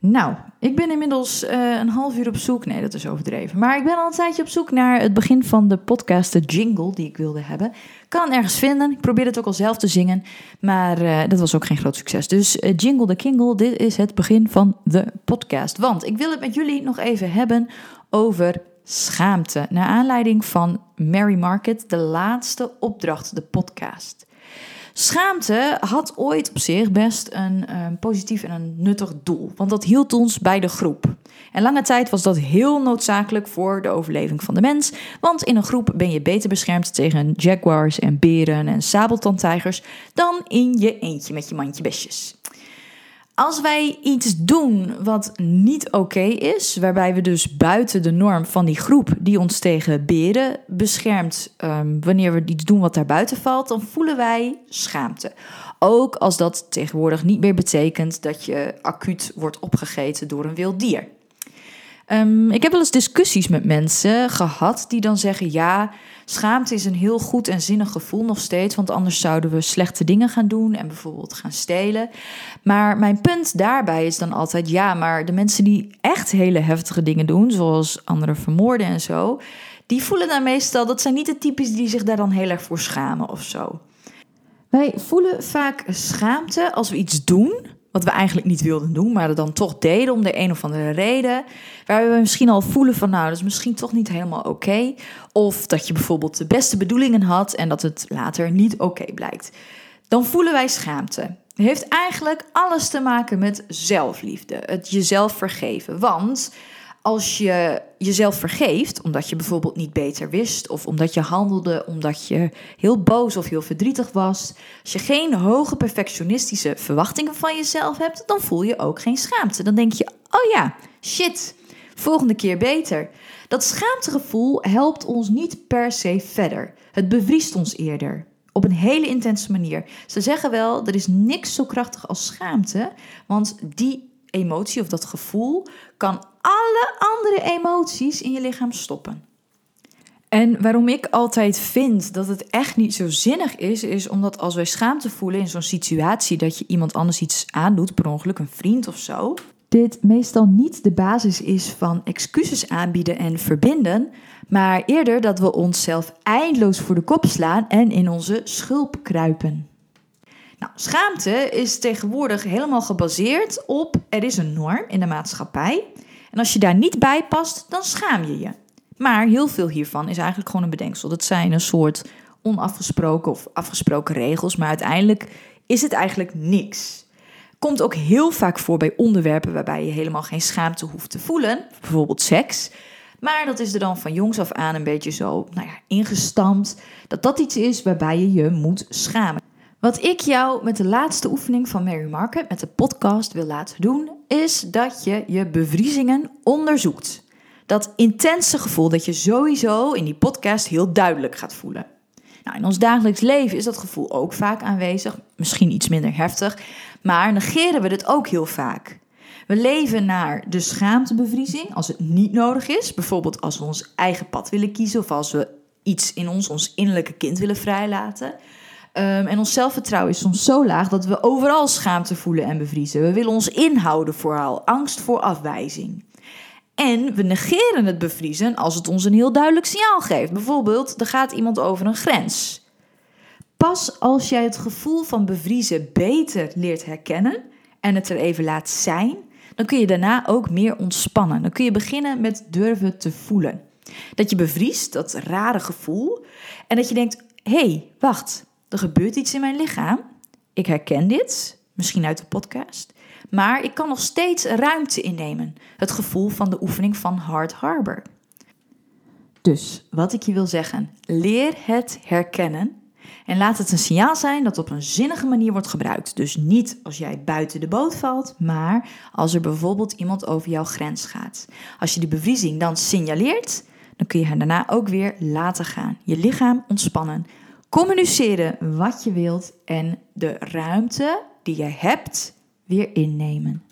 Nou, ik ben inmiddels uh, een half uur op zoek. Nee, dat is overdreven. Maar ik ben al een tijdje op zoek naar het begin van de podcast, de jingle die ik wilde hebben. Kan ergens vinden. Ik probeerde het ook al zelf te zingen. Maar uh, dat was ook geen groot succes. Dus uh, Jingle the Kingle, dit is het begin van de podcast. Want ik wil het met jullie nog even hebben over schaamte. Naar aanleiding van Mary Market, de laatste opdracht, de podcast. Schaamte had ooit op zich best een, een positief en een nuttig doel, want dat hield ons bij de groep. En lange tijd was dat heel noodzakelijk voor de overleving van de mens, want in een groep ben je beter beschermd tegen jaguars en beren en sabeltandtijgers dan in je eentje met je mandje besjes. Als wij iets doen wat niet oké is, waarbij we dus buiten de norm van die groep die ons tegen beren beschermt, um, wanneer we iets doen wat daar buiten valt, dan voelen wij schaamte. Ook als dat tegenwoordig niet meer betekent dat je acuut wordt opgegeten door een wild dier. Um, ik heb wel eens discussies met mensen gehad die dan zeggen: ja, schaamte is een heel goed en zinnig gevoel nog steeds, want anders zouden we slechte dingen gaan doen en bijvoorbeeld gaan stelen. Maar mijn punt daarbij is dan altijd: ja, maar de mensen die echt hele heftige dingen doen, zoals anderen vermoorden en zo, die voelen dan meestal dat zijn niet de types die zich daar dan heel erg voor schamen of zo. Wij voelen vaak schaamte als we iets doen wat we eigenlijk niet wilden doen, maar dan toch deden om de een of andere reden. Waar we misschien al voelen van nou, dat is misschien toch niet helemaal oké. Of dat je bijvoorbeeld de beste bedoelingen had en dat het later niet oké blijkt. Dan voelen wij schaamte. Het heeft eigenlijk alles te maken met zelfliefde, het jezelf vergeven. Want als je jezelf vergeeft, omdat je bijvoorbeeld niet beter wist, of omdat je handelde omdat je heel boos of heel verdrietig was, als je geen hoge perfectionistische verwachtingen van jezelf hebt, dan voel je ook geen schaamte. Dan denk je: oh ja, shit, volgende keer beter. Dat schaamtegevoel helpt ons niet per se verder. Het bevriest ons eerder. Op een hele intense manier. Ze zeggen wel: er is niks zo krachtig als schaamte, want die emotie of dat gevoel kan alle andere emoties in je lichaam stoppen. En waarom ik altijd vind dat het echt niet zo zinnig is, is omdat als wij schaamte voelen in zo'n situatie dat je iemand anders iets aandoet, per ongeluk een vriend of zo, dit meestal niet de basis is van excuses aanbieden en verbinden, maar eerder dat we onszelf eindeloos voor de kop slaan en in onze schulp kruipen. Nou, schaamte is tegenwoordig helemaal gebaseerd op er is een norm in de maatschappij. En als je daar niet bij past, dan schaam je je. Maar heel veel hiervan is eigenlijk gewoon een bedenksel. Dat zijn een soort onafgesproken of afgesproken regels, maar uiteindelijk is het eigenlijk niks. Komt ook heel vaak voor bij onderwerpen waarbij je helemaal geen schaamte hoeft te voelen, bijvoorbeeld seks. Maar dat is er dan van jongs af aan een beetje zo nou ja, ingestampt dat dat iets is waarbij je je moet schamen. Wat ik jou met de laatste oefening van Mary Market, met de podcast, wil laten doen, is dat je je bevriezingen onderzoekt. Dat intense gevoel dat je sowieso in die podcast heel duidelijk gaat voelen. Nou, in ons dagelijks leven is dat gevoel ook vaak aanwezig, misschien iets minder heftig, maar negeren we het ook heel vaak. We leven naar de schaamtebevriezing als het niet nodig is, bijvoorbeeld als we ons eigen pad willen kiezen of als we iets in ons, ons innerlijke kind willen vrijlaten. Um, en ons zelfvertrouwen is soms zo laag dat we overal schaamte voelen en bevriezen. We willen ons inhouden vooral, angst voor afwijzing. En we negeren het bevriezen als het ons een heel duidelijk signaal geeft. Bijvoorbeeld, er gaat iemand over een grens. Pas als jij het gevoel van bevriezen beter leert herkennen en het er even laat zijn, dan kun je daarna ook meer ontspannen. Dan kun je beginnen met durven te voelen. Dat je bevriest, dat rare gevoel, en dat je denkt: hé, hey, wacht, er gebeurt iets in mijn lichaam. Ik herken dit, misschien uit de podcast. Maar ik kan nog steeds ruimte innemen. Het gevoel van de oefening van Hard Harbor. Dus wat ik je wil zeggen, leer het herkennen. En laat het een signaal zijn dat op een zinnige manier wordt gebruikt. Dus niet als jij buiten de boot valt, maar als er bijvoorbeeld iemand over jouw grens gaat. Als je die bevriezing dan signaleert, dan kun je haar daarna ook weer laten gaan. Je lichaam ontspannen. Communiceren wat je wilt en de ruimte die je hebt weer innemen.